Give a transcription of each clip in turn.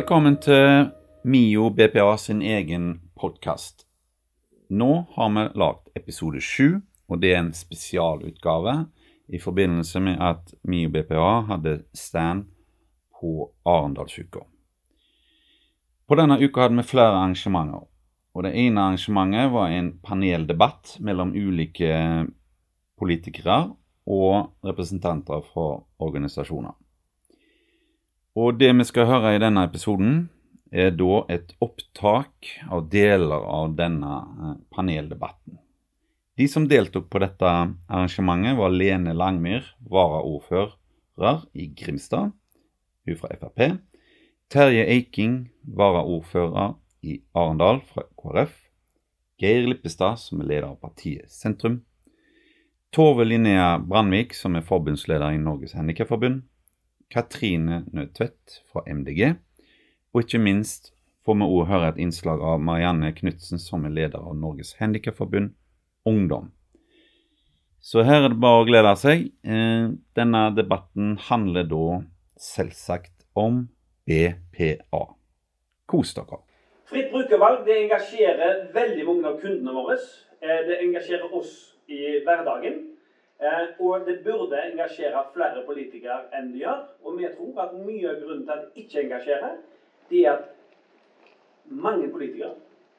Velkommen til MIO BPA sin egen podkast. Nå har vi lagd episode sju, og det er en spesialutgave i forbindelse med at MIO BPA hadde stand på Arendalsuka. På denne uka hadde vi flere arrangementer. og Det ene arrangementet var en paneldebatt mellom ulike politikere og representanter fra organisasjoner. Og det vi skal høre i denne episoden, er da et opptak av deler av denne eh, paneldebatten. De som deltok på dette arrangementet, var Lene Langmyr, varaordfører i Grimstad, hun fra Frp. Terje Eiking, varaordfører i Arendal fra KrF. Geir Lippestad, som er leder av partiet Sentrum. Tove Linnea Brandvik, som er forbundsleder i Norges Handikapforbund. Katrine Nødtvedt fra MDG. Og ikke minst får vi òg høre et innslag av Marianne Knutsen, som er leder av Norges Handikapforbund Ungdom. Så her er det bare å glede seg. Eh, denne debatten handler da selvsagt om BPA. Kos dere. Fritt brukervalg det engasjerer veldig mange av kundene våre. Eh, det engasjerer oss i hverdagen. Eh, og det burde engasjere flere politikere enn det gjør. Og vi tror at mye av grunnen til at det ikke engasjerer, det er at mange politikere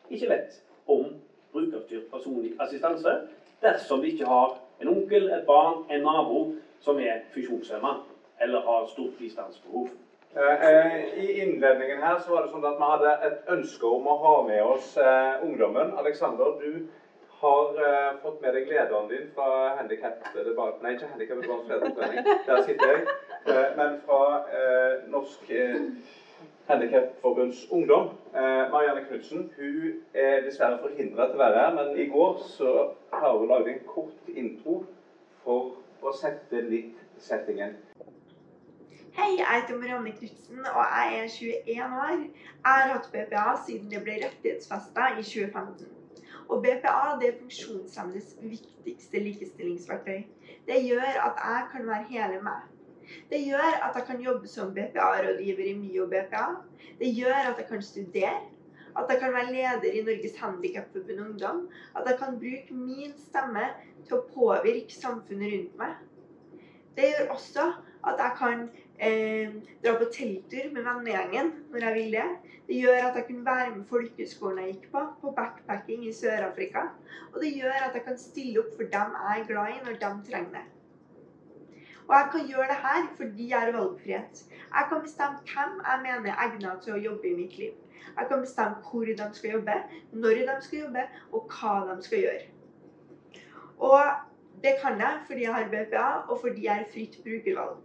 ikke vet om brukerstyrt personlig assistanse dersom de ikke har en onkel, et barn, en nabo som er funksjonshemma eller har stort bistandsbehov. Eh, eh, I innledningen her så var det sånn at vi hadde et ønske om å ha med oss ungdommen. Alexander, du har uh, fått med deg lederen din fra handikap... Nei, ikke handikap lederforening. Der sitter jeg. Uh, men fra uh, Norsk Handikapforbunds Ungdom. Marianne Knutsen. Hun er dessverre forhindra til å være her, men i går så har hun laget en kort intro for å sette litt settingen. Hei, jeg heter Marianne Knutsen og jeg er 21 år. Jeg har hatt BPA siden det ble rettighetsfesta i 2015. Og BPA det er funksjonshemmedes viktigste likestillingsverktøy. Det gjør at jeg kan være hele meg. Det gjør at jeg kan jobbe som BPA-rådgiver i MIO BPA. Det gjør at jeg kan studere. At jeg kan være leder i Norges Handikapforbund Ungdom. At jeg kan bruke min stemme til å påvirke samfunnet rundt meg. Det gjør også at jeg kan eh, dra på telttur med vennegjengen når jeg vil det. Det gjør at jeg kunne være med folkehøgskolen jeg gikk på, på backpacking i Sør-Afrika. Og det gjør at jeg kan stille opp for dem jeg er glad i, når de trenger det. Og jeg kan gjøre det her fordi jeg har valgfrihet. Jeg kan bestemme hvem jeg mener er egnet til å jobbe i mitt liv. Jeg kan bestemme hvor de skal jobbe, når de skal jobbe, og hva de skal gjøre. Og det kan jeg fordi jeg har BPA, og fordi jeg har fritt brukervalg.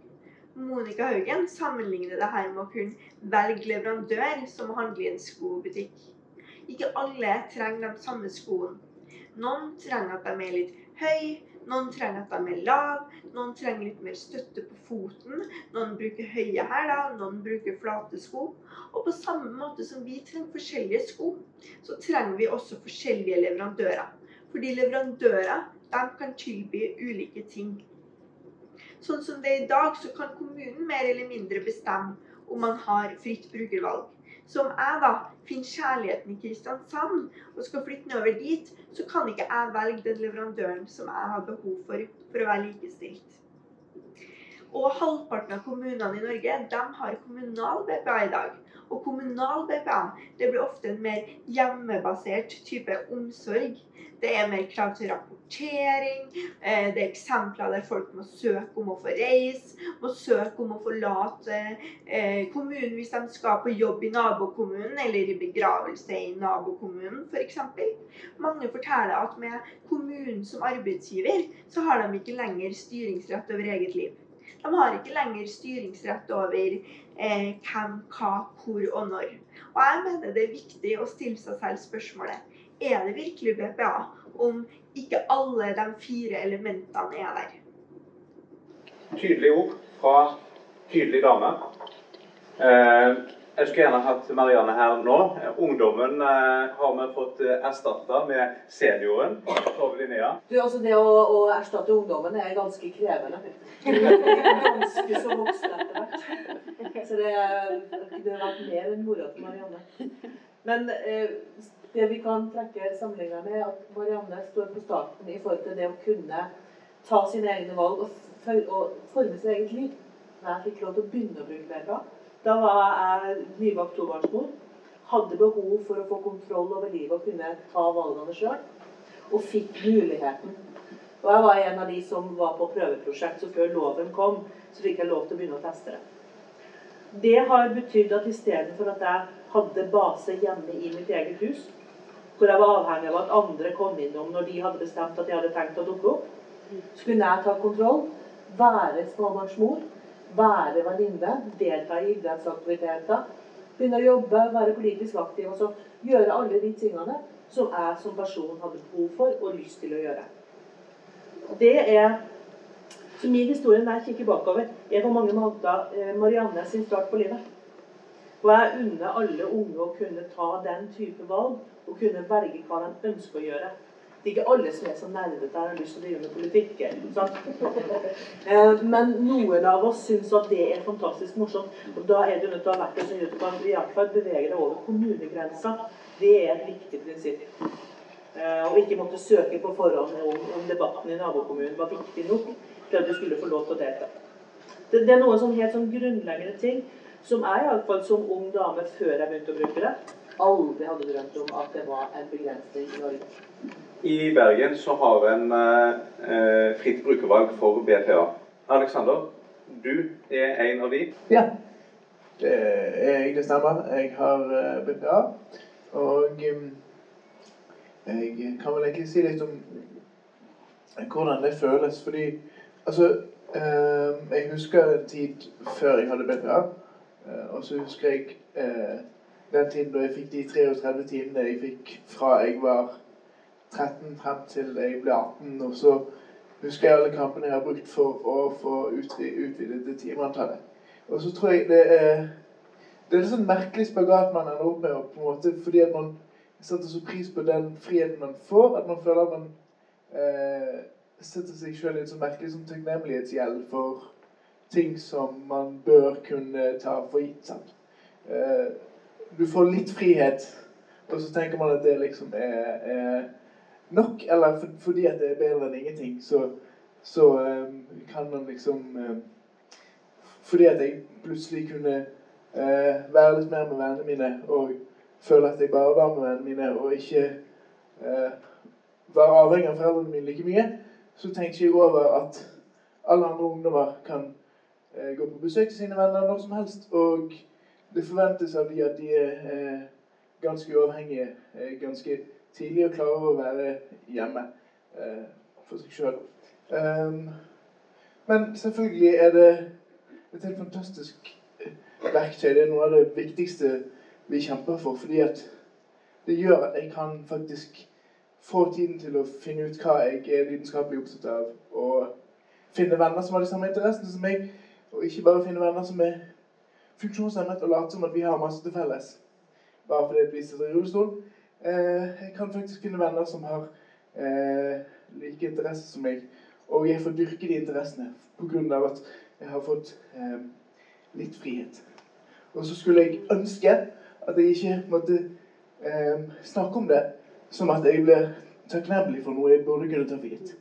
Monica Haugen sammenligner det her med å kunne velge leverandør som handler i en skobutikk. Ikke alle trenger de samme skoene. Noen trenger at de er litt høye, noen trenger at de er lave, noen trenger litt mer støtte på foten. Noen bruker høye hæler, noen bruker flate sko. Og på samme måte som vi trenger forskjellige sko, så trenger vi også forskjellige leverandører. Fordi leverandører de kan tilby ulike ting. Sånn som det er i dag, så kan kommunen mer eller mindre bestemme om man har fritt brukervalg. Så om jeg da finner kjærligheten i Kristiansand og skal flytte nedover dit, så kan ikke jeg velge den leverandøren som jeg har behov for for å være likestilt. Og halvparten av kommunene i Norge de har kommunal BPA i dag. Og kommunal BPA det blir ofte en mer hjemmebasert type omsorg. Det er mer krav til rapportering. Eh, det er eksempler der folk må søke om å få reise, må søke om å forlate eh, kommunen hvis de skal på jobb i nabokommunen eller i begravelse i nabokommunen f.eks. Mange forteller at med kommunen som arbeidsgiver, så har de ikke lenger styringsrett over eget liv. De har ikke lenger styringsrett over eh, hvem, hva, hvor og når. Og jeg mener det er viktig å stille seg selv spørsmålet er det virkelig BPA om ikke alle de fire elementene er der. Tydelige ord fra tydelig dame. Eh, jeg skulle gjerne hatt Marianne her nå. Ungdommen eh, har vi fått eh, erstatta med senioren. Tove Linnea. Du, altså Det å, å, erstatte ungdommen er ganske krevende. Ganske så voksen etter hvert. så det, det har vært mer enn mora til Marianne. Men eh, det vi kan trekke sammenligna med, er at Marianne står på starten i forhold til det å kunne ta sine egne valg og, forme sitt eget liv. Da jeg fikk lov til å begynne å bruke BPA, da var jeg nybakt tobarnsmor. Hadde behov for å få kontroll over livet og kunne ta valgene sjøl. Og fikk muligheten. Og jeg var en av de som var på prøveprosjekt, så før loven kom, så fikk jeg lov til å begynne å teste det. Det har betydd at istedenfor at jeg hadde base hjemme i mitt eget hus, hvor jeg var avhengig av at andre kom innom når de hadde bestemt at de hadde tenkt å dukke opp, så kunne jeg ta kontroll, være småbarnsmor, være venninne, delta i idrettsaktiviteter, begynne å jobbe, være politisk aktiv. Altså gjøre alle de tingene som jeg som person hadde behov for og lyst til å gjøre. Det er så min historie når jeg kikker bakover, er på mange måter eh, Marianne sin start på livet. Og jeg unner alle unge å kunne ta den type valg og kunne velge hva de ønsker å gjøre. Det er ikke alle som er så nerdete og har lyst til å drive med politikk. Eh, men noen av oss syns at det er fantastisk morsomt. Og da er du nødt til å ha vært som gjør at du iallfall i hvert fall bevege deg over kommunegrensa. Det er et viktig prinsipp. Eh, og ikke måtte søke på forhånd om, om debatten i nabokommunen var viktig nok til at du skulle få lov til å delta. Det, det er noen sånn helt sånn grunnleggende ting som jeg iallfall som ung dame før jeg begynte å bruke det, aldri hadde drømt om at det var en begrensning i Norge. I Bergen så har en eh, fritt brukervalg for BPA. Alexander, du er en av de. Ja, det er jeg, stemmer. Jeg har uh, BPA. Og um, jeg kan vel egentlig si litt om hvordan det føles. Fordi Altså, eh, jeg husker en tid før jeg hadde BPA. Eh, og så husker jeg eh, den tiden da jeg fikk de 33 timene jeg fikk fra jeg var 13 frem til jeg ble 18. Og så husker jeg alle kampene jeg har brukt for å få utvidet det timeantallet. Og så tror jeg det er det er en sånn merkelig spagat man ender opp med, på en måte, fordi at man setter så pris på den friheten man får, at man føler at man eh, setter seg sjøl i en sånn merkelig sånn takknemlighetsgjeld for ting som man bør kunne ta for gitt. sant? Eh, du får litt frihet, og så tenker man at det liksom er, er nok. Eller for, fordi at det er bedre enn ingenting, så, så um, kan man liksom um, Fordi at jeg plutselig kunne uh, være litt mer med vennene mine og føle at jeg bare var med vennene mine, og ikke uh, var avhengig av foreldrene mine like mye, så tenker jeg over at alle andre ungdommer kan eh, gå på besøk til sine venner når som helst. Og det forventes av de at de er eh, ganske uavhengige eh, ganske tidlig og klarer å være hjemme eh, for seg sjøl. Um, ehm, men selvfølgelig er det et helt fantastisk eh, verktøy. Det er noe av det viktigste vi kjemper for. Fordi at det gjør at jeg kan faktisk få tiden til å finne ut hva jeg er lidenskapelig opptatt av. Og finne venner som har de samme interessene som meg. Og ikke bare finne venner som er funksjonshemmet og late som at vi har masse til felles. Bare fordi vi sitter i rullestol. Eh, jeg kan faktisk finne venner som har eh, like interesser som meg. Og jeg får dyrke de interessene pga. at jeg har fått eh, litt frihet. Og så skulle jeg ønske at jeg ikke måtte eh, snakke om det som at jeg blir takknemlig for noe jeg burde kunne ta for gitt.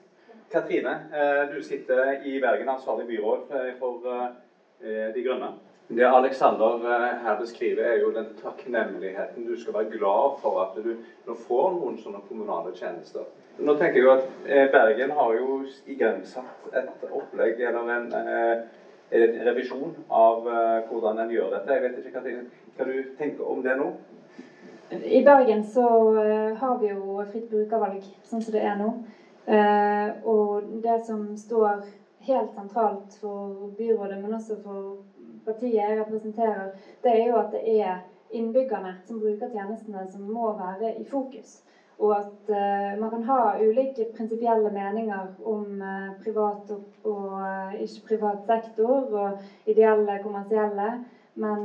Katrine, eh, du sitter i Bergen, ansvarlig byråd eh, for De Grønne. Det Alexander her beskriver, er jo den takknemligheten du skal være glad for at du nå får noen sånne kommunale tjenester. Nå tenker jeg jo at Bergen har jo igangsatt et opplegg eller en, en revisjon av hvordan en gjør dette. Jeg vet ikke hva, hva du tenker om det nå? I Bergen så har vi jo fritt brukervalg, sånn som det er nå. Og det som står helt sentralt for byrådet, men også for partiet jeg representerer, det er jo at det er innbyggerne som bruker tjenestene, som må være i fokus. Og at uh, man kan ha ulike prinsipielle meninger om privat og, og ikke-privat sektor, og ideelle, kommersielle. Men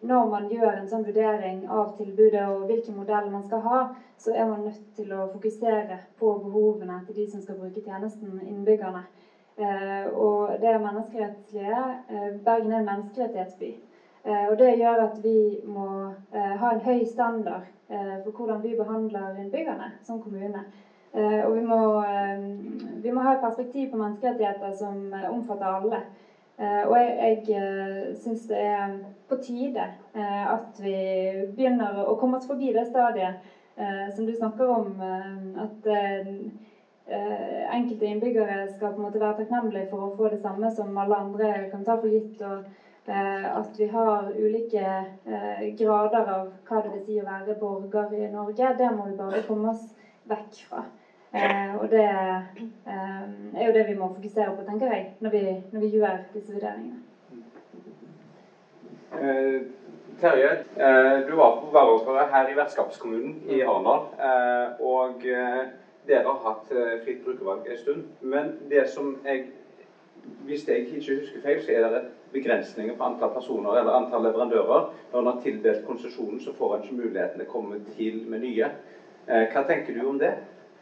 når man gjør en sånn vurdering av tilbudet og hvilken modell man skal ha, så er man nødt til å fokusere på behovene til de som skal bruke tjenesten, innbyggerne. Eh, og det er menneskerettslige. Eh, Bergen er en menneskerettighetsby. Eh, og det gjør at vi må ha en høy standard for hvordan vi behandler innbyggerne som kommune. Og vi må, vi må, ha et perspektiv på menneskerettigheter som omfatter alle. og jeg, jeg syns det er på tide at vi begynner å komme oss forbi det stadiet som du snakker om. at enkelte innbyggere skal på en måte være takknemlige for å få det samme som alle andre kan ta for gitt. og at vi har ulike grader av hva det vil si å være borger i Norge. Det må vi bare komme oss vekk fra. Eh, og det eh, er jo det vi må fokusere på, tenker jeg, når vi, når vi gjør disse vurderingene. Eh, Terje, eh, du var på varaordfører her i vertskapskommunen i Arendal. Eh, og eh, dere har hatt fritt brukervalg en stund. Men det som jeg hvis jeg ikke husker feil, så er det begrensninger på antall personer eller antall leverandører. Når en har tildelt konsesjonen, så får en ikke muligheten til å komme til med nye. Hva tenker du om det?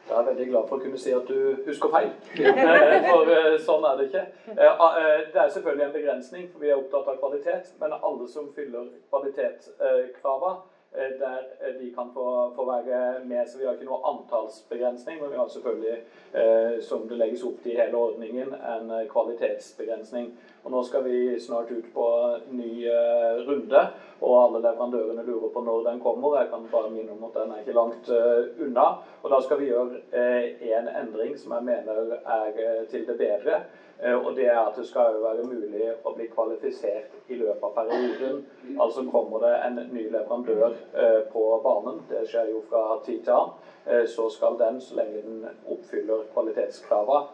Jeg er veldig glad for å kunne si at du husker feil. For eh, sånn er det ikke. Eh, eh, det er selvfølgelig en begrensning, for vi er opptatt av kvalitet. Men alle som fyller kvalitetskravene, der de kan få, få, være med. Så vi har ikke noe antallsbegrensning, men vi har selvfølgelig, som det legges opp til i hele ordningen, en kvalitetsbegrensning. Og Nå skal vi snart ut på ny runde, og alle leverandørene lurer på når den kommer. Jeg kan bare minne om at den er ikke langt unna. Og Da skal vi gjøre en endring som jeg mener er til det bedre. Og det er at det skal være mulig å bli kvalifisert i løpet av perioden. Altså kommer det en ny leverandør på banen, det skjer jo fra tid til annen, så skal den, så lenge den oppfyller kvalitetskravene,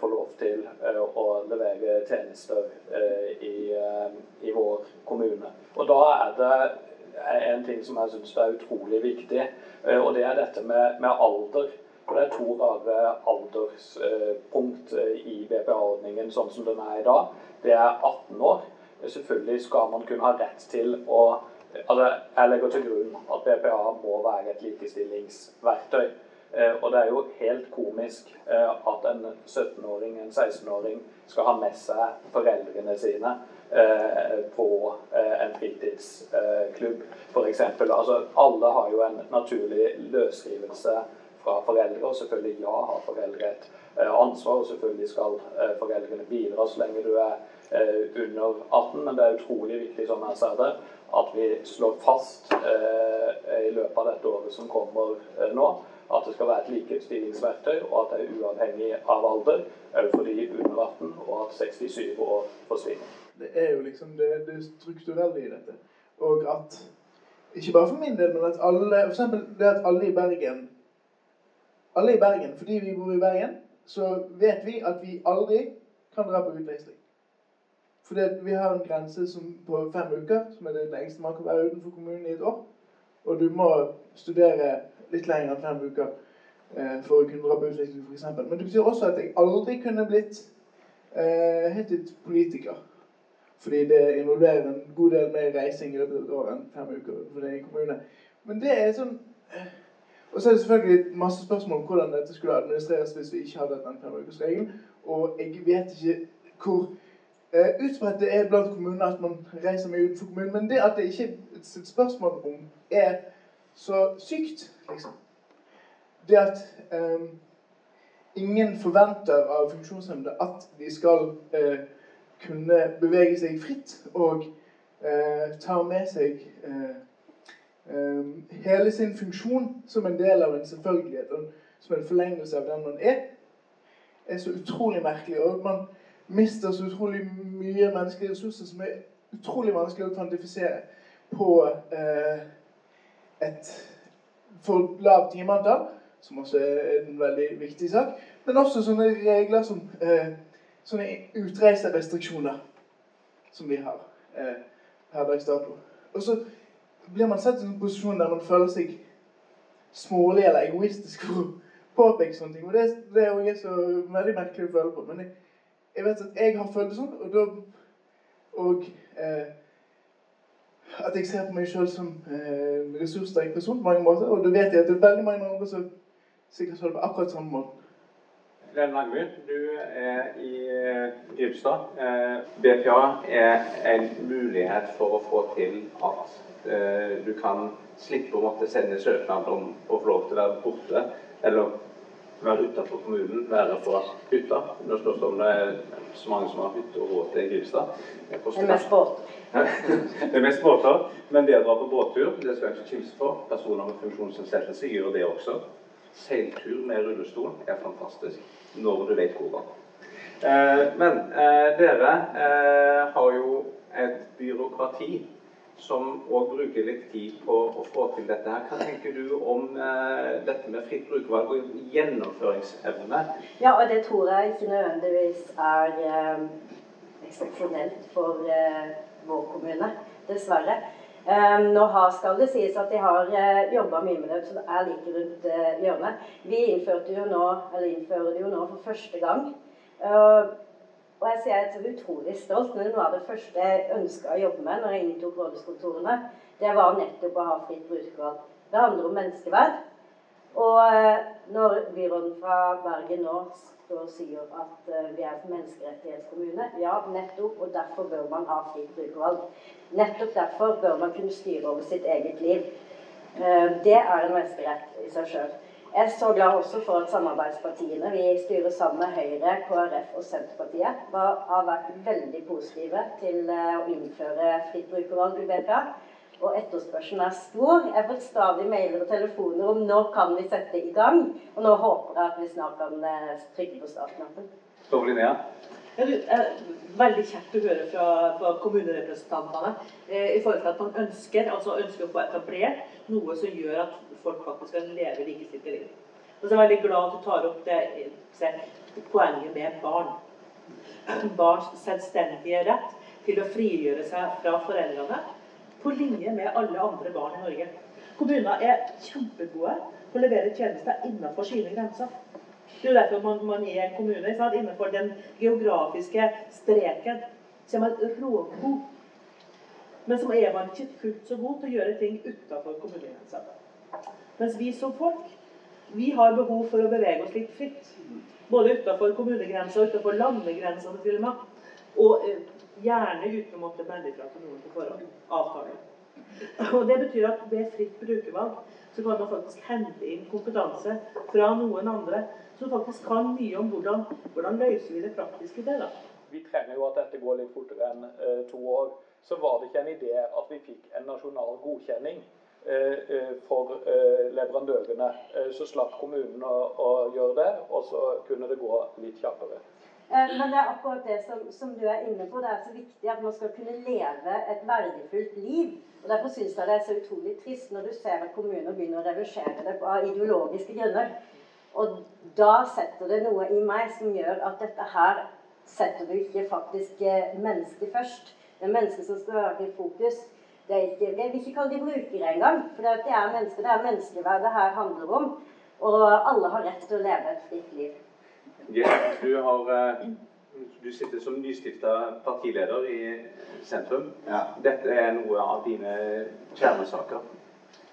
få lov til å levere tjenester i, i vår kommune. Og da er det en ting som jeg syns er utrolig viktig, og det er dette med, med alder. For det er to rare alderspunkt i BPA-ordningen sånn som den er i dag. Det er 18 år. Selvfølgelig skal man kunne ha rett til å Altså, jeg legger til grunn at BPA må være et likestillingsverktøy. Og det er jo helt komisk at en 17-åring, en 16-åring, skal ha med seg foreldrene sine på en fritidsklubb, f.eks. Altså, alle har jo en naturlig løsrivelse fra foreldre, og selvfølgelig ja, har foreldre et eh, ansvar, og selvfølgelig skal eh, foreldrene bidra så lenge du er eh, under 18, men det er utrolig viktig, som jeg ser det, at vi slår fast i løpet av dette året som kommer nå, at det skal være et likestillingsverktøy, og at det er uavhengig av alder, òg for de under 18, og at 67 år forsvinner. Det er jo liksom det, det strukturelle i dette. Og at ikke bare for min del, men at alle, for eksempel det at alle i Bergen alle i Bergen, fordi vi bor i Bergen, så vet vi at vi aldri kan dra på utveksling. Fordi vi har en grense på fem uker, som er det lengste man kan være utenfor kommunen i et år. Og du må studere litt lenger enn fem uker eh, for å kunne dra på utveksling, f.eks. Men det betyr også at jeg aldri kunne blitt eh, politiker. Fordi det involverer en god del mer reising i løpet av et år enn fem uker for det i kommune. Men det er sånn eh, og så er det selvfølgelig masse spørsmål om hvordan dette skulle administreres hvis vi ikke hadde den femukersregelen. Og jeg vet ikke hvor eh, utbredt det er blant kommunene at man reiser mye utenfor kommunen. Men det at det ikke er et spørsmål om, er så sykt, liksom. Det at um, ingen forventer av funksjonshemmede at de skal uh, kunne bevege seg fritt og uh, ta med seg Ehm, hele sin funksjon som en del av en selvfølgelighet, og som en forlengelse av den man er, er så utrolig merkelig. Og man mister så utrolig mye menneskelige ressurser som er utrolig vanskelig å kvantifisere på eh, et for lavt timeantall, som også er en veldig viktig sak, men også sånne regler som eh, sånne utreiserestriksjoner som vi har eh, per dags dato. Og så blir man satt i en posisjon der man føler seg smålig eller egoistisk for å påpeke sånne ting. Og det, det er jo så veldig merkelig å føle på. Men jeg, jeg vet at jeg har følt det sånn, og, da, og eh, at jeg ser på meg sjøl som eh, ressurssterk person på mange måter. Og da vet jeg at det er veldig mange andre som sikkert føler på akkurat samme måte. Glenn Langmyr, du er i Grimstad. BPA er en mulighet for å få til at du kan slippe å måtte sende søknad om å få lov til å være borte, eller være utenfor kommunen, være på hytta. Nå spørs det om det er så mange som har hytte og råd til Grimstad. Det er mest båter. det er mest båter, men det å dra på båttur, det skal jeg ikke kimse for. Personer med funksjonsnedsettelse gjør det også. Seiltur med rullestol er fantastisk når du vet hvordan. Eh, men eh, dere eh, har jo et byråkrati som òg bruker litt tid på å få til dette. her. Hva tenker du om eh, dette med fritt brukervalg og gjennomføringsevne? Ja, og det tror jeg ikke nødvendigvis er eh, eksepsjonelt for eh, vår kommune. Dessverre. Um, nå har, skal det sies at de har uh, jobba mye med det, så det er like rundt uh, hjørnet. Vi innførte jo nå, eller innfører det jo nå for første gang. Uh, og jeg sier jeg er utrolig stolt. Men noe av det første jeg ønska å jobbe med når jeg inntok rådhuskontorene, det var nettopp å ha fritt brukervalg. Det handler om menneskeverd. Og når byråden fra Bergen nå står og sier at vi er en menneskerettighetskommune, ja, nettopp, og derfor bør man ha fritt brukervalg. Nettopp derfor bør man kunne styre over sitt eget liv. Det er en menneskerett i seg sjøl. Jeg er så glad også for at samarbeidspartiene vi styrer sammen med Høyre, KrF og Senterpartiet, har vært veldig positive til å innføre fritt brukervalg i BPA. Og etterspørselen er stor. Jeg får stadig mailer og telefoner om nå kan vi sette i gang. Og nå håper jeg at vi snart kan trykke på startknappen. Er veldig kjekt å høre fra, fra kommunerepresentantene eh, i forhold til at man ønsker, altså ønsker å få etablert noe som gjør at folk faktisk kan leve likestilte liv. Og så er jeg veldig glad at du tar opp det, se, poenget med barn. Barns selvstendige rett til å frigjøre seg fra foreldrene på linje med alle andre barn i Norge. Kommuner er kjempegode på å levere tjenester innenfor sine grenser. Det er jo derfor man, man er en kommune. Sant? Innenfor den geografiske streken så er man rågod. Men så er man ikke fullt så god til å gjøre ting utenfor kommunegrensa. Mens vi som folk vi har behov for å bevege oss litt fritt. Både utenfor kommunegrensa og utenfor landegrensene til og med. Og eh, gjerne uten å måtte melde fra til noen på forhånd. Avtale. Og Det betyr at ved fritt brukervalg så kan man faktisk hente inn kompetanse fra noen andre som faktisk kan mye om hvordan, hvordan løser vi det praktiske det. da. Vi trenger jo at dette går litt fortere enn eh, to år. Så var det ikke en idé at vi fikk en nasjonal godkjenning eh, eh for eh, leverandørene. Så slapp kommunen å, å, gjøre det, og så kunne det gå litt kjappere. Eh, men det er akkurat det som, som, du er inne på. Det er så viktig at man skal kunne leve et verdifullt liv. Og Derfor syns jeg det er så utrolig trist når du ser at kommuner begynner å reversere det av ideologiske grunner. Og da setter det noe i meg som gjør at dette her setter du ikke faktisk eh, mennesket først. Det er mennesket som skal være i fokus. Det er ikke, jeg vil ikke kalle de brukere engang, for det er mennesker, det er menneskeverd det her handler om. Og alle har rett til å leve et fritt liv. Yeah, du, har, eh, du sitter som nystifta partileder i sentrum. Ja. Dette er noe av dine kjernesaker.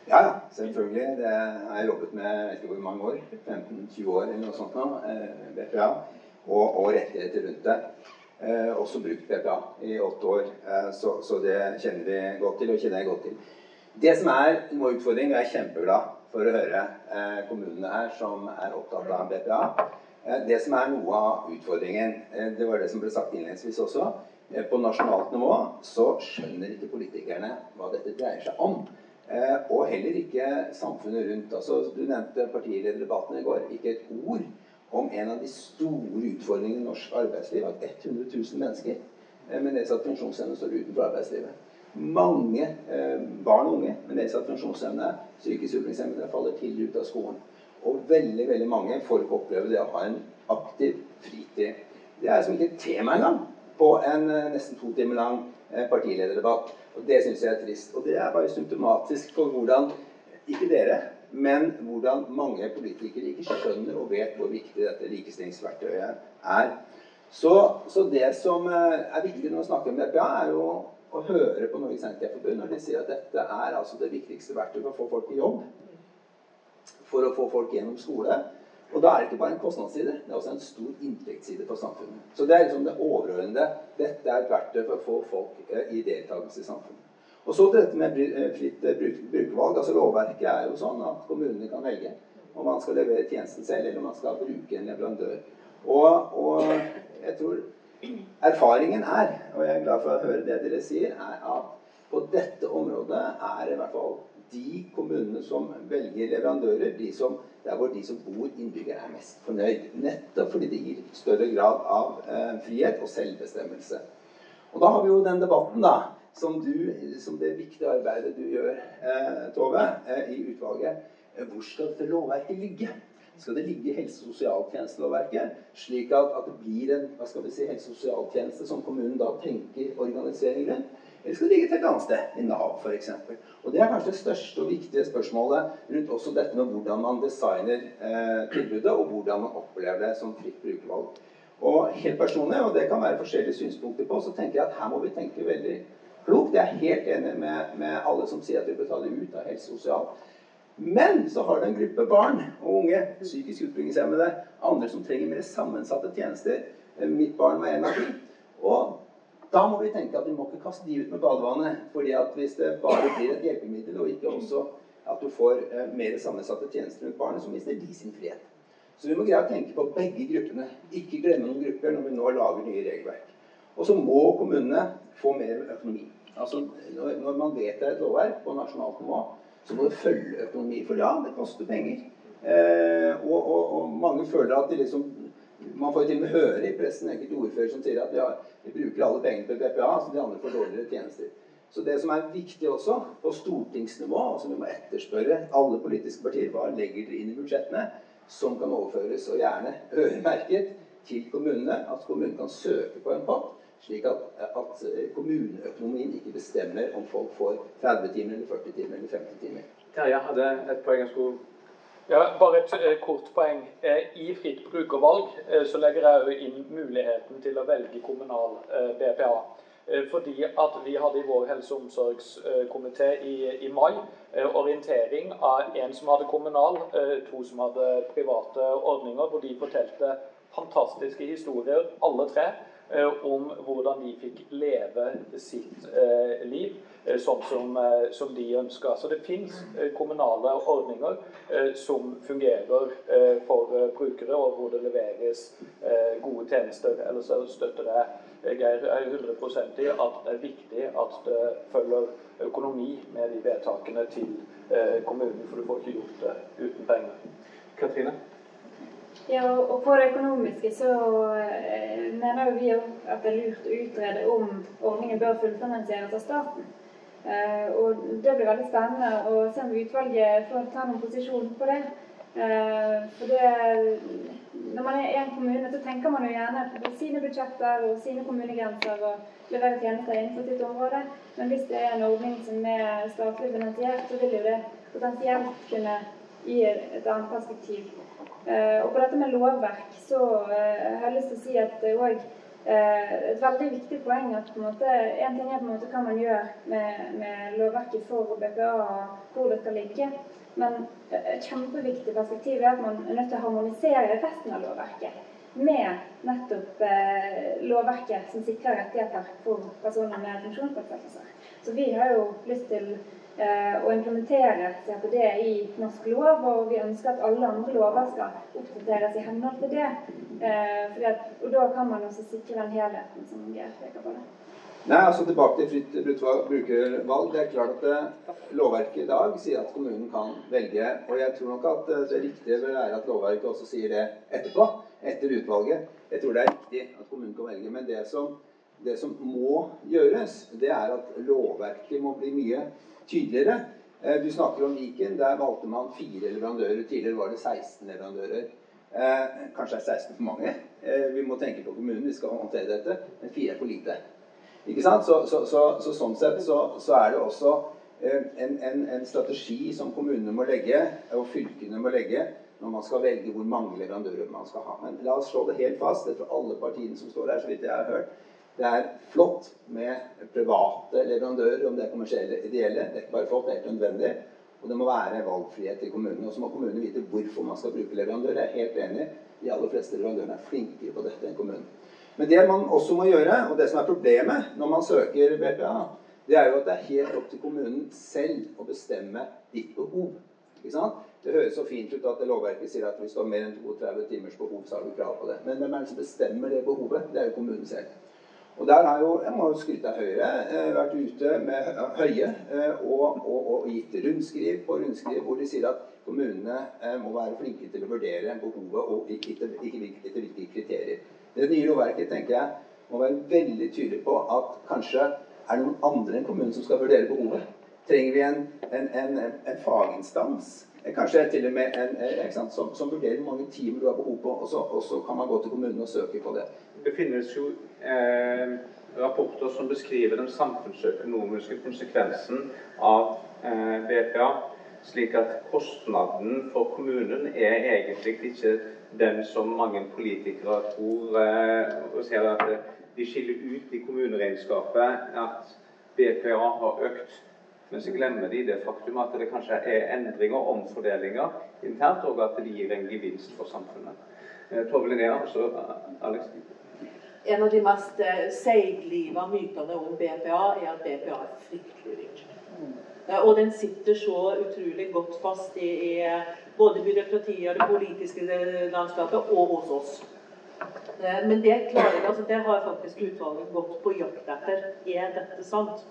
Ja, selvfølgelig. Det har jeg jobbet med jeg hvor mange år. 15-20 år eller noe sånt nå. Eh, BPA. Og, og rettigheter rundt det. Eh, også brukt BPA i åtte år. Eh, så, så, det kjenner vi godt til, og kjenner jeg godt til. Det som er noe utfordring, og jeg er kjempeglad for å høre eh, kommunene her som er opptatt av BPA. Eh, det som er noe av utfordringen, eh, det var det som ble sagt innledningsvis også. På nasjonalt nivå så skjønner ikke politikerne hva dette dreier seg om. Eh, og heller ikke samfunnet rundt. Altså, du nevnte partilederdebatten i går. Ikke et ord om en av de store utfordringene i norsk arbeidsliv. At 100 000 mennesker eh, med nedsatt funksjonsevne står utenfor arbeidslivet. Mange eh, barn og unge med nedsatt funksjonsevne, psykisk utviklingshemmede, faller tidlig ut av skolen. Og veldig veldig mange får ikke oppleve det å ha en aktiv fritid. Det er som ikke et tema engang på en eh, nesten to timer lang eh, partilederdebatt. Og Det syns jeg er trist. Og det er bare symptomatisk for hvordan ikke dere, men hvordan mange politikere ikke skjønner og vet hvor viktig dette likestillingsverktøyet er. Så, så, det som eh, er viktig når vi snakker om BPA, er jo å høre på Norges Handikapforbund når de sier at dette er altså det viktigste verktøyet for å få folk i jobb. For å få folk gjennom skole. Og da er det ikke bare en kostnadsside, det er også en stor inntektsside for samfunnet. Så det er liksom det overordnede. Dette er et verktøy for å få folk eh, i deltakelse i samfunnet. Og så til dette med eh, fritt eh, brukervalg. altså Lovverket er jo sånn at kommunene kan velge om man skal levere tjenesten selv, eller om man skal bruke en leverandør. Og, og jeg tror erfaringen er, og jeg er glad for å høre det dere sier, er at på dette området er i hvert fall de kommunene som velger leverandører, de som, der hvor de som bor innbyggere er mest fornøyd. Nettopp fordi det gir større grad av eh, frihet og selvbestemmelse. Og da har vi jo den debatten, da, som, du, som det viktige arbeidet du gjør, eh, Tove, eh, i utvalget. Hvor skal dette lovverket ligge? Skal det ligge i helse- og sosialtjenestelovverket, slik at, at, det blir en hva skal vi si, helse- og sosialtjeneste som kommunen da tenker organisering rundt? Eller skal det ligge til et annet sted, i Nav f.eks.? Og Det er kanskje det største og viktige spørsmålet rundt også dette med hvordan man designer eh, tilbudet, og hvordan man opplever det som fritt brukervalg. Og helt personlig, og det kan være forskjellige synspunkter på, så tenker jeg at her må vi tenke veldig klokt. Jeg er helt enig med, med alle som sier at vi betaler ut av helse sosial. Men så har du en gruppe barn og unge, psykisk utviklingshemmede, andre som trenger mer sammensatte tjenester. Mitt barn var en av dem. Og da må vi tenke at vi må ikke kaste de ut med badevannet. fordi at hvis det bare blir et hjelpemiddel, og ikke også at du får eh, mer sammensatte tjenester rundt barnet, så mister de sin frihet. Så vi må greie å tenke på begge gruppene. Ikke glemme noen grupper når vi nå lager nye regelverk. Og så må kommunene få mer økonomi. Altså, Når man vedtar et lovverk på nasjonalt nivå, så må det følge økonomi. For ja, det koster penger. Eh, og, og, og, mange føler at de liksom Man får jo til og med høre i pressen enkelte ordfører som sier at vi, vi bruker alle pengene på BPA, så de andre får dårligere tjenester. Så det som er viktig også på stortingsnivå, og som vi må etterspørre alle politiske partier, hva legger dere inn i budsjettene som kan overføres, og gjerne øremerket, til kommunene? At kommunen kan søke på en pott, slik at, at kommuneøkonomien ikke bestemmer om folk får 30 timer, eller 40 timer eller 50 timer. Terje hadde et poeng jeg skulle ja, Bare et eh, kort poeng. Eh, I fritt brukervalg eh, så legger jeg jo inn muligheten til å velge kommunal BPA. Fordi at vi hadde i vår helse- og omsorgskomité i, i, mai orientering av en som hadde kommunal, to som hadde private ordninger, hvor de fortalte fantastiske historier, alle tre, om hvordan de fikk leve sitt liv Eh, sånn som, eh, som de ønsker. Så det fins eh, kommunale ordninger som fungerer for brukere, og hvor det leveres gode tjenester. Ellers støtter jeg Geir 100 i at det er viktig at det følger økonomi med de vedtakene til kommunen, for du får ikke gjort det uten penger. Katrine? Ja, og på det økonomiske så mener jo vi at det er lurt å utrede om ordningen bør fullfinansieres av staten. Eh, og Det blir veldig spennende å se om utvalget får ta noen posisjon på det. Eh, for det, Når man er en kommune, så tenker man jo gjerne på sine budsjetter og sine kommunegrenser og leverer tjenester innenfor sitt område. Men hvis det er en ordning som er statlig finansiert, så vil jo det potensielt kunne gi et annet perspektiv. Eh, og på dette med lovverk så har jeg lyst til å si at det òg Eh, et veldig viktig poeng at på en, måte, en ting er på en måte hva man gjør med, med lovverket for BPA og hvor det skal ligge. Men et kjempeviktig perspektiv er at man er nødt til å harmonisere resten av lovverket med nettopp eh, lovverket som sikrer rettigheter for personer med funksjonsnedsettelser. Så vi har jo lyst til eh, å implementere CRPD i norsk lov, og vi ønsker at alle andre lover skal oppdateres i henhold til det. Eh, at, og da kan man også sikre den helheten som Geir peker på. det. Nei, altså Tilbake til fritt brukervalg. Det er klart at lovverket i dag sier at kommunen kan velge. Og jeg tror nok at det riktige vil være at lovverket også sier det etterpå. Etter utvalget. Jeg tror det er riktig at kommunen kan velge. Men det som, det som må gjøres, det er at lovverket må bli mye tydeligere. Eh, du snakker om Viken. Der valgte man fire leverandører. Tidligere var det 16 leverandører. Eh, kanskje er 16 for mange. Eh, vi må tenke på kommunen, vi skal håndtere dette. Men fire er for lite. Ikke sant? Så, så, så, så sånn sett så, er det også en, en, en, strategi som kommunene må legge, og fylkene må legge, når man skal velge hvor mange leverandører man skal ha. Men la oss slå det helt fast. Det er for alle partiene som står her, så vidt jeg har hørt. Det er flott med private leverandører, om det er kommersielle ideelle. Det er ikke bare flott, det er helt nødvendig. Og det må være valgfrihet i kommunene. Og så må kommunene vite hvorfor man skal bruke leverandør. Jeg er helt enig. De aller fleste leverandørene er flinkere på dette enn kommunen. Men det man også må gjøre, og det som er problemet når man søker BPA, det er jo at det er helt opp til kommunen selv å bestemme ditt behov. Ikke sant? Det høres så fint ut at lovverket sier at hvis du har mer enn 32 timers behov, så har du krav på det. Men hvem er det som bestemmer det behovet? Det er jo kommunen selv. Og der har jo, jeg må jo skryte av Høyre, eh, vært ute med Høie eh, og, og, og, gitt rundskriv på rundskriv hvor de sier at kommunene eh, må være flinke til å vurdere behovet og ikke etter, hvilke kriterier. Det nye lovverket tenker jeg må være veldig tydelig på at kanskje er det noen andre enn kommunen som skal vurdere behovet. Trenger vi en, en, en, en faginstans? Kanskje til og med en, sant, som, som, vurderer hvor mange timer du har behov på, og så kan man gå til kommunen og søke på det. Det finnes jo eh, rapporter som beskriver den samfunnsøkonomiske konsekvensen av eh, BPA. Slik at kostnaden for kommunen er egentlig ikke den som mange politikere tror. Eh, og ser at De skiller ut i kommuneregnskapet at BPA har økt. Men så glemmer de det faktum at det kanskje er endringer og omfordelinger internt, og at det gir en gevinst for samfunnet. Tove Linnea, så Alex en av de mest eh, seigliva mytene om BPA er at BPA er fryktelig dyrt. Eh, og den sitter så utrolig godt fast i, i eh, både byråkratiet og det politiske landskapet, og hos oss. Men det, klarer, altså det har faktisk utvalget gått på jakt etter. Er dette sant?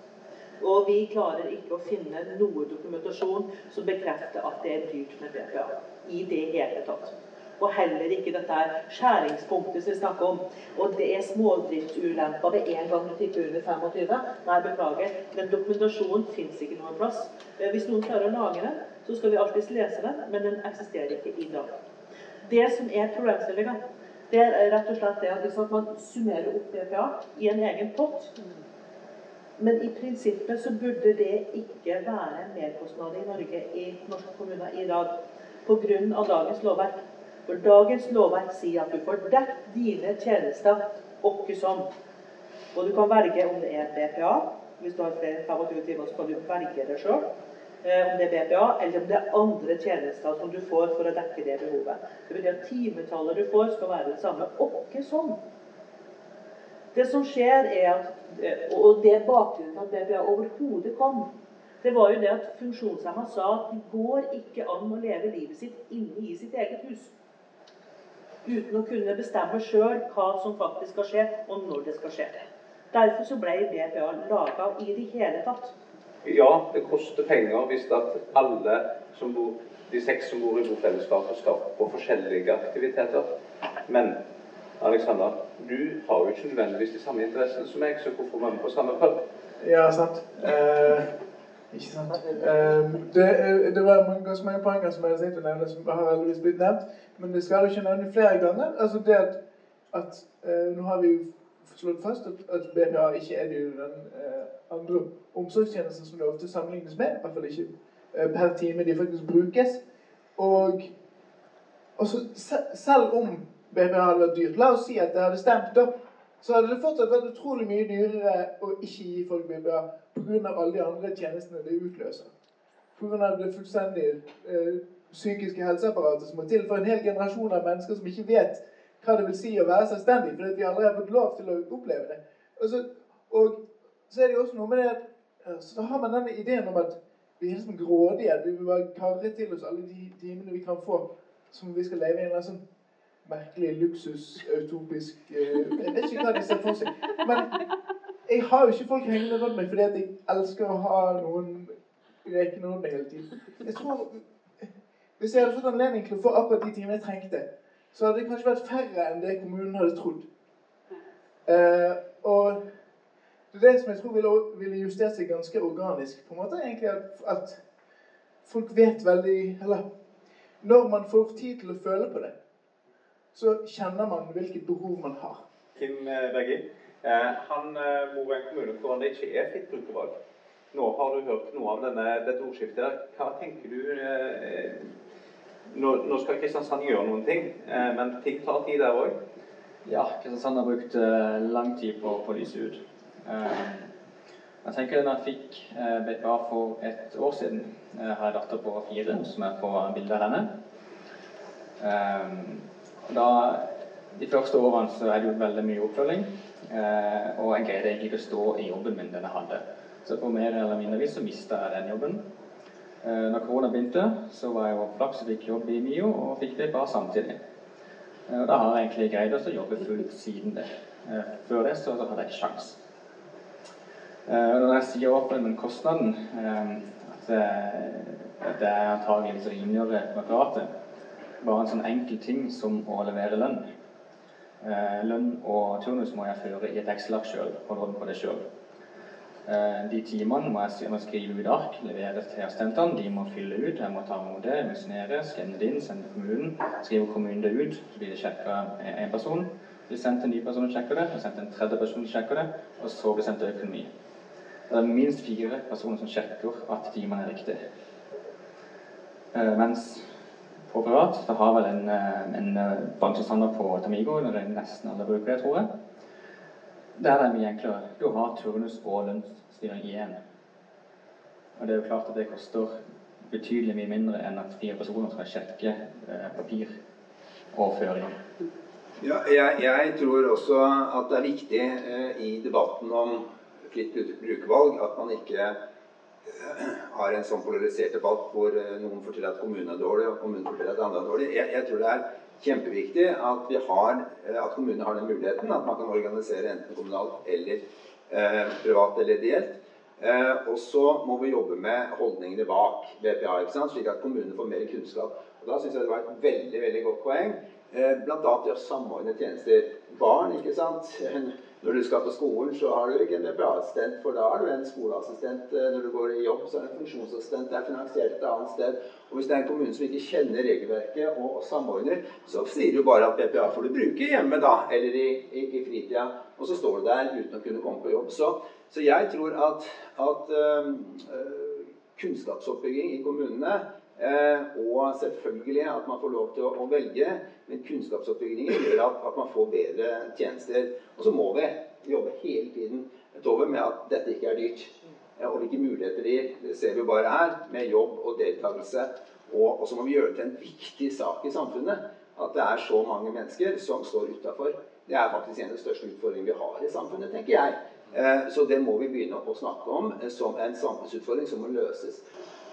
Og vi klarer ikke å finne noe dokumentasjon som bekrefter at det er dyrt med BPA. I det hele tatt og heller ikke dette skjæringspunktet som vi snakker om. Og det er smådriftsulemper ved en gang du tipper under 25. Nei, beklager, men dokumentasjonen fins ikke noen plass. Eh, hvis noen klarer å lage den, så skal vi alltids lese den, men den eksisterer ikke i dag. Det som er problemstillinga, det er rett og slett det at man summerer opp BPA i en egen pott men i prinsippet så burde det ikke være merkostnad i Norge i norske kommuner i dag pga. dagens lovverk. For dagens lovverk sier at du får dekket dine tjenester åkke som. Og du kan velge om det er BPA. Hvis du har flere enn 25 timer, så kan du velge det sjøl. Eh, om det er BPA, eller om det er andre tjenester som du får for å dekke det behovet. Det betyr at timetallet du får, skal være det samme. Åkke som. Det som skjer, er at eh, Og det er bakgrunnen for at BPA overhodet kom det var jo det at funksjonshemma sa at det går ikke an å leve livet sitt inne i sitt eget hus uten å kunne bestemme sjøl hva som faktisk skal skje, og når det skal skje. Derfor så ble BPA laga i det hele tatt. Ja, det koster penger hvis at alle som bor, de seks som bor i bofellesskapet, skal på forskjellige aktiviteter. Men Alexander, du har jo ikke nødvendigvis de samme interessene som meg, så hvorfor være med på samme pub? Ja, sant. Eh, ikke sant? Um, det, eh, det, var ganske mange poenger som jeg hadde tenkt å nevne, som har heldigvis blitt nevnt. Men det skal jeg ikke nevne flere ganger. Altså det at, at uh, Nå har vi jo slått fast at, at BPA ikke er det den uh, andre omsorgstjenesten som det ofte sammenlignes med. I hvert fall ikke uh, per time de faktisk brukes. Og også, selv om BPA hadde vært dyrt La oss si at det hadde stemt, da så hadde det fortsatt vært utrolig mye dyrere å ikke gi folk bilder pga. alle de andre tjenestene det utløser. Pga. det fullstendig eh, psykiske helseapparatet som må til for en hel generasjon av mennesker som ikke vet hva det vil si å være selvstendig, fordi vi aldri har fått lov til å oppleve det. Og så, og så er det jo også noe med det så har man denne ideen om at vi er liksom grådige. Vi vil bare karre til oss alle de timene vi kan få som vi skal leve i en eller annen sånn merkelig luksus, utopisk eh, Jeg vet ikke hva de ser for seg. Men jeg har jo ikke folk hengende rundt meg fordi at jeg elsker å ha noen rekende rundt meg hele tiden. Jeg tror, Hvis jeg hadde fått anledning til å få akkurat de timene jeg trengte, så hadde det kanskje vært færre enn det kommunen hadde trodd. Uh, og det er det som jeg tror ville, ville justert seg ganske organisk. på en måte, egentlig at, at folk vet veldig Eller når man får tid til å føle på det, så kjenner man hvilket behov man har. Kim eh, Bergin, eh, han eh, bor i en kommune hvor det ikke er fritt brukervalg. Nå har du hørt noe av denne, dette ordskiftet. Hva tenker du nå, nå, skal Kristiansand gjøre noen ting, men ting tar tid der òg? Ja, Kristiansand har brukt lang tid på å lyse ut. Jeg tenker Da jeg fikk BPA for et år siden, jeg har en datter på fire som er på bilde av henne. Eh, da, de første årene så er det jo veldig mye oppfølging, eh, og jeg greide egentlig ikke å stå i jobben min den jeg hadde. Så på mer eller mindre vis så mista jeg den jobben. Når korona begynte, så var jeg jo flaks og fikk jobb i MIO og fikk det bare samtidig. Og da har jeg egentlig greid å jobbe fullt siden det. Før det så hadde jeg ikke sjans. Eh, når jeg sier opp den kostnaden, eh, at det er antagelig rimeligere med private, bare en sånn enkel ting som å levere lønn. Eh, lønn og turnus må jeg føre i et Excel-ark sjøl, holde hånd på det sjøl. De timene må jeg, skrive ut ark, levere til assistentene. De må fylle ut. Jeg må ta imot det, emisjonere, skanne det inn, sende til kommunen. Skriver kommunen det ut, så blir det sjekka én person. Blir sendt en ny person og sjekker det, og sendt en tredje person og sjekker det, og så blir sendt økonomi. Det er minst fire personer som sjekker at timene er riktige. Eh, mens på privat det har vel en, eh, en eh, bransjestandard på Tamigo, når det er nesten alle bruker det, tror jeg. Der er det mye enklere. Du har turnus og lønnsstyring i én. Og det er jo klart at det koster betydelig mye mindre enn at fire personer skal sjekke eh, papir og føring. Ja, jeg, jeg, tror også at det er viktig eh, i debatten om fritt brukervalg at man ikke har en sånn polarisert debatt hvor eh, noen forteller at kommunen er dårlig, og kommunen forteller at andre er dårlig. Jeg, jeg tror det er kjempeviktig at, har, eh, at kommunene har den muligheten, at man kan organisere enten kommunalt eller eh, privat eller ideelt. Eh, og så må vi jobbe med holdningene bak BPA, slik at kommunene får mer kunnskap. Og Da syns jeg det var et veldig veldig godt poeng. Eh, Bl.a. det å samordne tjenester. Barn, ikke sant. Når du skal på skolen, så har du ikke en BPA-assistent, for da har du en skoleassistent. Eh, når du går i jobb, så er det en funksjonsassistent. Det er finansiert et annet sted. Og Hvis det er en kommune som ikke kjenner regelverket og, samordner, så sier du bare at BPA får du bruke hjemme da, eller i, i, i fritida. Og så står du der uten å kunne komme på jobb. Så, så jeg tror at, at øh, kunnskapsoppbygging i kommunene og selvfølgelig at man får lov til å, velge. Men kunnskapsoppbyggingen gjør at, man får bedre tjenester. Og så må vi jobbe hele tiden over med at dette ikke er dyrt. Eh, og hvilke muligheter gir. Det ser vi bare her, med jobb og deltakelse. Og, og, så må vi gjøre det til en viktig sak i samfunnet. At det er så mange mennesker som står utafor. Det er faktisk en av de største utfordringene vi har i samfunnet, tenker jeg. Eh, så det må vi begynne å snakke om som en samfunnsutfordring som må løses.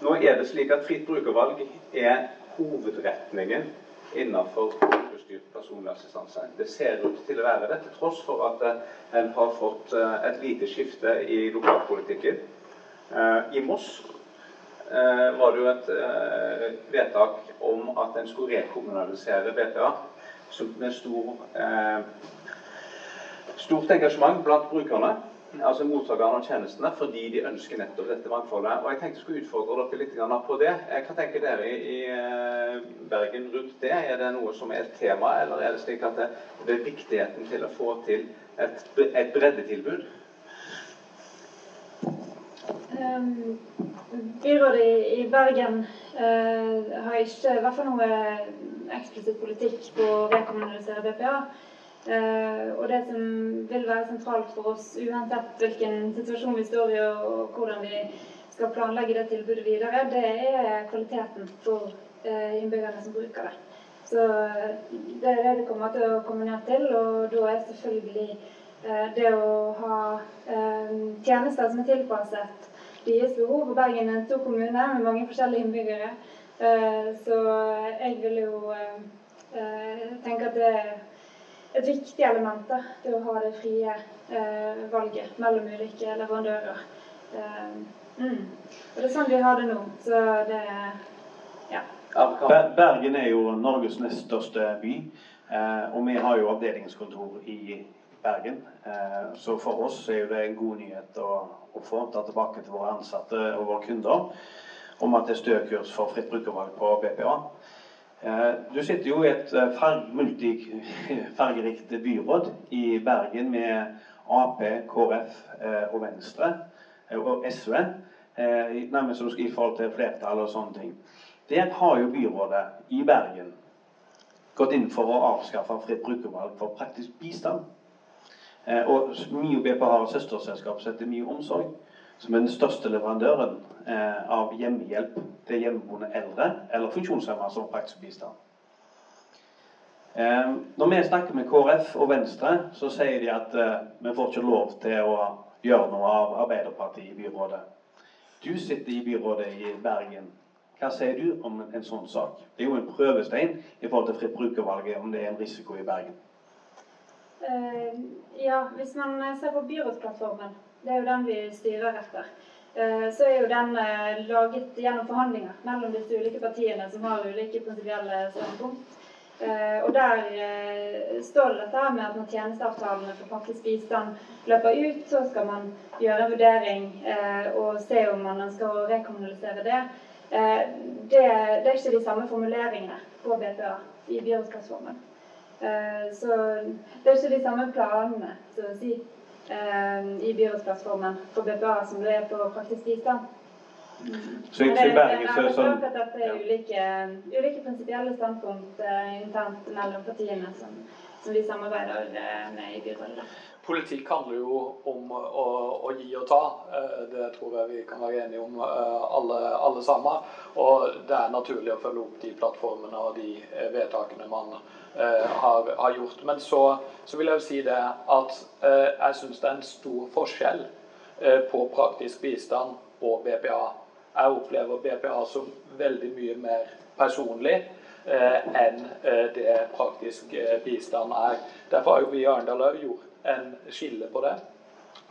Nå er det slik at fritt brukervalg er hovedretningen innenfor brukerstyrt personlig assistanse. Det ser ut til å være det, til tross for at eh, en har fått eh, et lite skifte i lokalpolitikken. Eh, I Moss var det jo et vedtak om at en skulle rekommunalisere BPA med stor, stort engasjement blant brukerne altså mottakerne av tjenestene, fordi de ønsker nettopp dette mangfoldet. Og Jeg tenkte jeg skulle utfordre dere litt på det. Hva tenker dere i eh, Bergen rundt det? Er det noe som er et tema, eller er det slik at det, er viktigheten til å få til et, et breddetilbud? Um, byrådet i Bergen uh, har ikke i hvert fall noe eksplisitt politikk på å rekommunalisere BPA. Uh, og det som vil være sentralt for oss, uansett hvilken situasjon vi står i og, hvordan vi skal planlegge det tilbudet videre, det er kvaliteten for uh, innbyggerne som bruker det. Så det er det det kommer til å komme ned til, og da er selvfølgelig det å ha tjenester som er tilpasset deres behov. Og Bergen er en stor kommune med mange forskjellige innbyggere, så jeg vil jo tenke at det er et viktig element da, det å ha det frie eh, valget mellom ulike leverandører. Eh, mm. Og Det er sånn vi har det nå. Så det ja. Bergen er jo Norges nest største by. Eh, og vi har jo avdelingskontor i Bergen. Eh, så for oss er det en god nyhet å, å få ta tilbake til våre ansatte og våre kunder om at det er stø kurs for fritt brukervalg på BPA. Eh, du sitter jo i et eh, multifargerikt byråd i Bergen med Ap, KrF eh, og Venstre og SV. Nærmest i forhold til flertall og sånne ting. Der har jo byrådet i Bergen gått inn for å avskaffe fritt brukervalg for praktisk bistand. Og MIO BP har et søsterselskap som heter Mio Omsorg. som er den største leverandøren av hjemmehjelp til hjemmeboende eldre eller funksjonshemmede som praktisk bistand. Eh, når vi snakker med KrF og Venstre, så sier de at eh, vi får ikke lov til å gjøre noe av Arbeiderpartiet i byrådet. Du sitter i byrådet i Bergen. Hva sier du om en sånn sak? Det er jo en prøvestein i forhold til fritt brukervalget, om det er en risiko i Bergen. Eh, ja, hvis man ser på byrådsplattformen, det er jo den vi styrer etter, eh, så er jo den eh, laget gjennom forhandlinger mellom disse ulike partiene som har ulike prinsipielle standpunkt. Eh, og der eh, står det dette med at når tjenesteavtalene for faktisk bistand løper ut, så skal man gjøre en vurdering eh, og se om man ønsker å rekommunalisere det. Det, det, er ikke de samme formuleringene på BPA i byrådsplattformen. Så det er ikke de samme planene så å si, i byrådsplattformen for BPA som det er på praktisk bistand. Så i, i Bergen så er det sånn Det er ulike, ulike prinsipielle standpunkt uh, internt mellom partiene som, som vi samarbeider uh, med i byrådet. Politikk handler jo om å, å, gi og ta. Eh, det tror jeg vi kan være enige om alle, alle, sammen. Og det er naturlig å følge opp de plattformene og de vedtakene man har, har, gjort. Men så, så, vil jeg jo si det at jeg syns det er en stor forskjell på praktisk bistand og BPA. Jeg opplever BPA som veldig mye mer personlig eh, enn eh, det praktisk eh, bistand er. Derfor har jo vi i Arendal gjort en skille på det.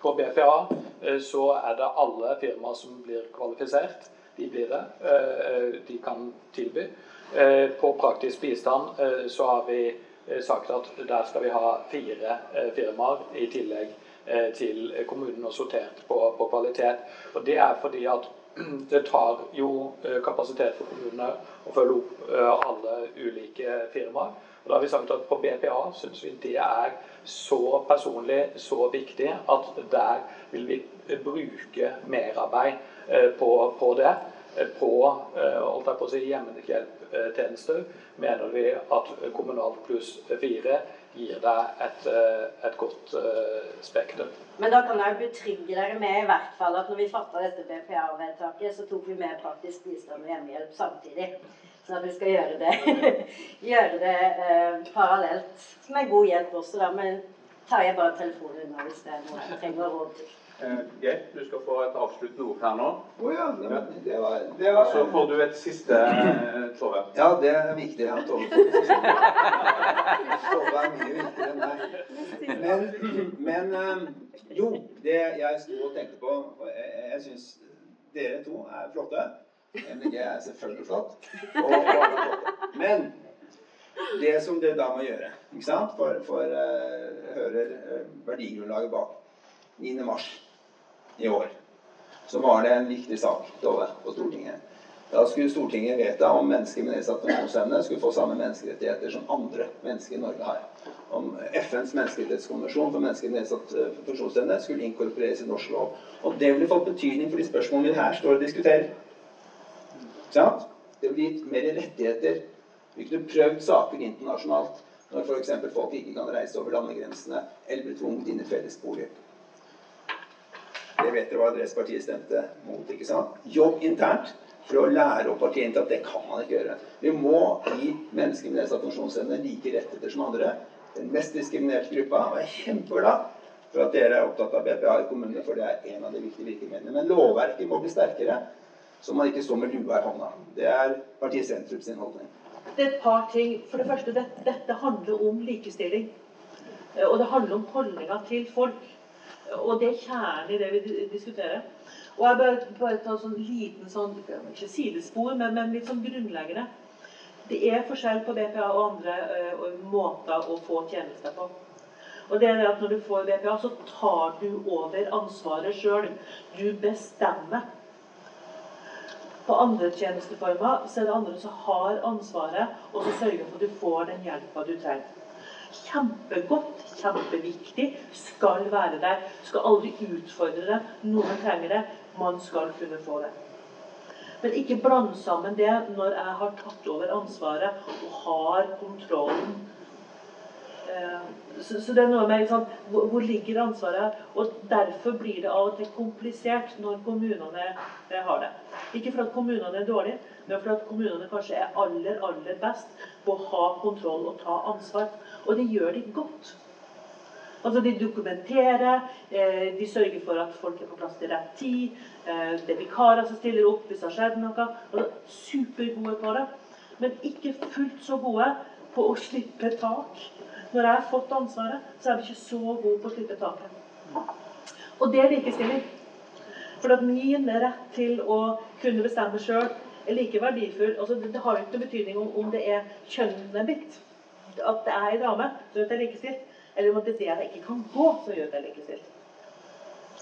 På BPA eh, så er det alle firmaer som blir kvalifisert. De blir det. Eh, de kan tilby. Eh, på praktisk bistand så har vi sagt at der skal vi ha fire firmaer i tillegg til kommunen og sortert på, på kvalitet. Og Det er fordi at det tar jo eh, kapasitet for kommunene å følge opp eh, alle ulike firmaer. Og da har vi sagt at På BPA syns vi det er så personlig, så viktig, at der vil vi bruke merarbeid eh, på, på det. På, holdt jeg på å si, hjemmehjelptjenester mener vi at kommunalt pluss fire gir deg et, eh, et godt uh, spekter. Men da kan jeg betrygge dere med i hvert fall at når vi fatta dette BPA-vedtaket, så tok vi med praktisk bistand og hjemmehjelp samtidig. Sånn at vi skal gjøre det, gjøre det uh, parallelt. er god hjelp også, da. Men tar jeg bare telefonen unna hvis det er noe jeg trenger råd til. Eh, Geir, du skal få et avsluttende ord her nå. Oh, ja, det, det var, det var, Så får du et siste, eh, Tove. Ja, det er viktig at Tove får Tove er mye viktigere enn meg. Men, men eh, jo, det jeg sto og tenkte på Jeg, jeg syns dere to er flotte. MDG er selvfølgelig flott. Og, og, men det som dere da må gjøre, ikke sant? for, for uh, hører uh, verdigrunnlaget bak 9. mars i år, så var det en viktig sak Tove, på Stortinget. Da skulle Stortinget vedta om mennesker med nedsatt funksjonsevne skulle få samme menneskerettigheter som andre mennesker i Norge har. Om FNs menneskerettighetskonvensjon for mennesker med nedsatt eh, funksjonsevne skulle inkorporeres i norsk lov. Og det ville fått betydning for de spørsmålene vi her står og diskuterer. Sant? Det ville gitt mer rettigheter. Vi kunne prøvd saker internasjonalt når f.eks. folk ikke kan reise over landegrensene eller bli tvunget inn i fellesbolig. Det vet dere hva deres parti stemte mot. ikke sant? Jobb internt for å lære opp partiet til at det kan man ikke gjøre. Vi må gi mennesker med nedsatt funksjonsevne like rettigheter som andre. Den mest diskriminerte gruppa. Og jeg kjempeglad for at dere er opptatt av BPA i kommunene, for det er en av de viktige virkemidlene. Men lovverket må bli sterkere, så man ikke står med lua i hånda. Det er partiet Sentrum sin holdning. Det er et par ting. For det første, dette, handler om likestilling. Og det handler om holdninga til folk. Og det er kjernen i det vi diskuterer. Og jeg bare ta sånn liten sånn, ikke sidespor, men, men litt sånn grunnleggende. Det er forskjell på BPA og andre ø, måter å få tjenester på. Og det er det at Når du får BPA, så tar du over ansvaret sjøl. Du bestemmer. På andre tjenesteformer så er det andre som har ansvaret, og som sørger for at du får den hjelpa du trenger kjempegodt, kjempeviktig, skal være der. Skal aldri utfordre det. Noen trenger det. Man skal kunne få det. Men ikke blande sammen det når jeg har tatt over ansvaret og har kontrollen Eh, så, det er noe med liksom, hvor, ligger ansvaret? Og Derfor blir det av og til komplisert når kommunene har det. Ikke for at kommunene er dårlige, men for at kommunene kanskje er aller aller best på å ha kontroll og ta ansvar. Og det gjør de godt. Altså De dokumenterer, eh, de sørger for at folk er på plass til rett tid. Eh, det er vikarer som stiller opp hvis det har skjedd noe. Altså, supergode på det. Men ikke fullt så gode på å slippe tak når jeg har fått ansvaret, så er vi ikke så gode på å slippe taket. Og det er likestilling. For at min rett til å kunne bestemme sjøl er like verdifull altså Det har jo ikke noen betydning om, om det er kjønnet mitt, at det er ei dame, som gjør at er likestilt, eller om det det jeg ikke kan gå, som gjør at er likestilt.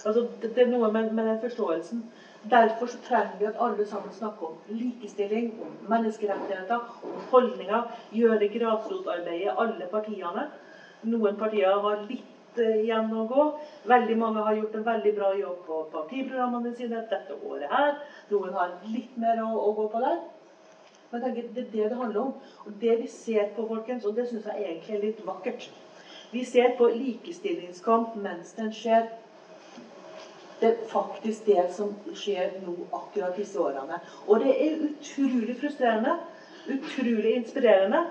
Altså, det, det er noe med, med den forståelsen Derfor så trenger vi at alle sammen snakker om likestilling, om menneskerettigheter, om holdninger. Gjøre grasrotarbeidet alle partiene. Noen partier har litt uh, igjen å gå. Veldig mange har gjort en veldig bra jobb på partiprogrammene sine dette året her. Noen har litt mer å, å gå på der. Men tenker, Det er det det handler om. Og det vi ser på, folkens, og det syns jeg egentlig er litt vakkert Vi ser på likestillingskamp mens den skjer det er faktisk det som skjer nå akkurat disse årene. Og det er utrolig frustrerende, utrolig inspirerende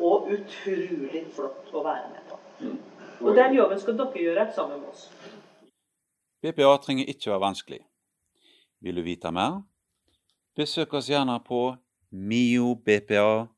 og utrolig flott å være med på. Mm. Og den jobben skal dere gjøre sammen med oss. BPA trenger ikke være vanskelig. Vil du vite mer? Besøk oss gjerne på miobpa.no.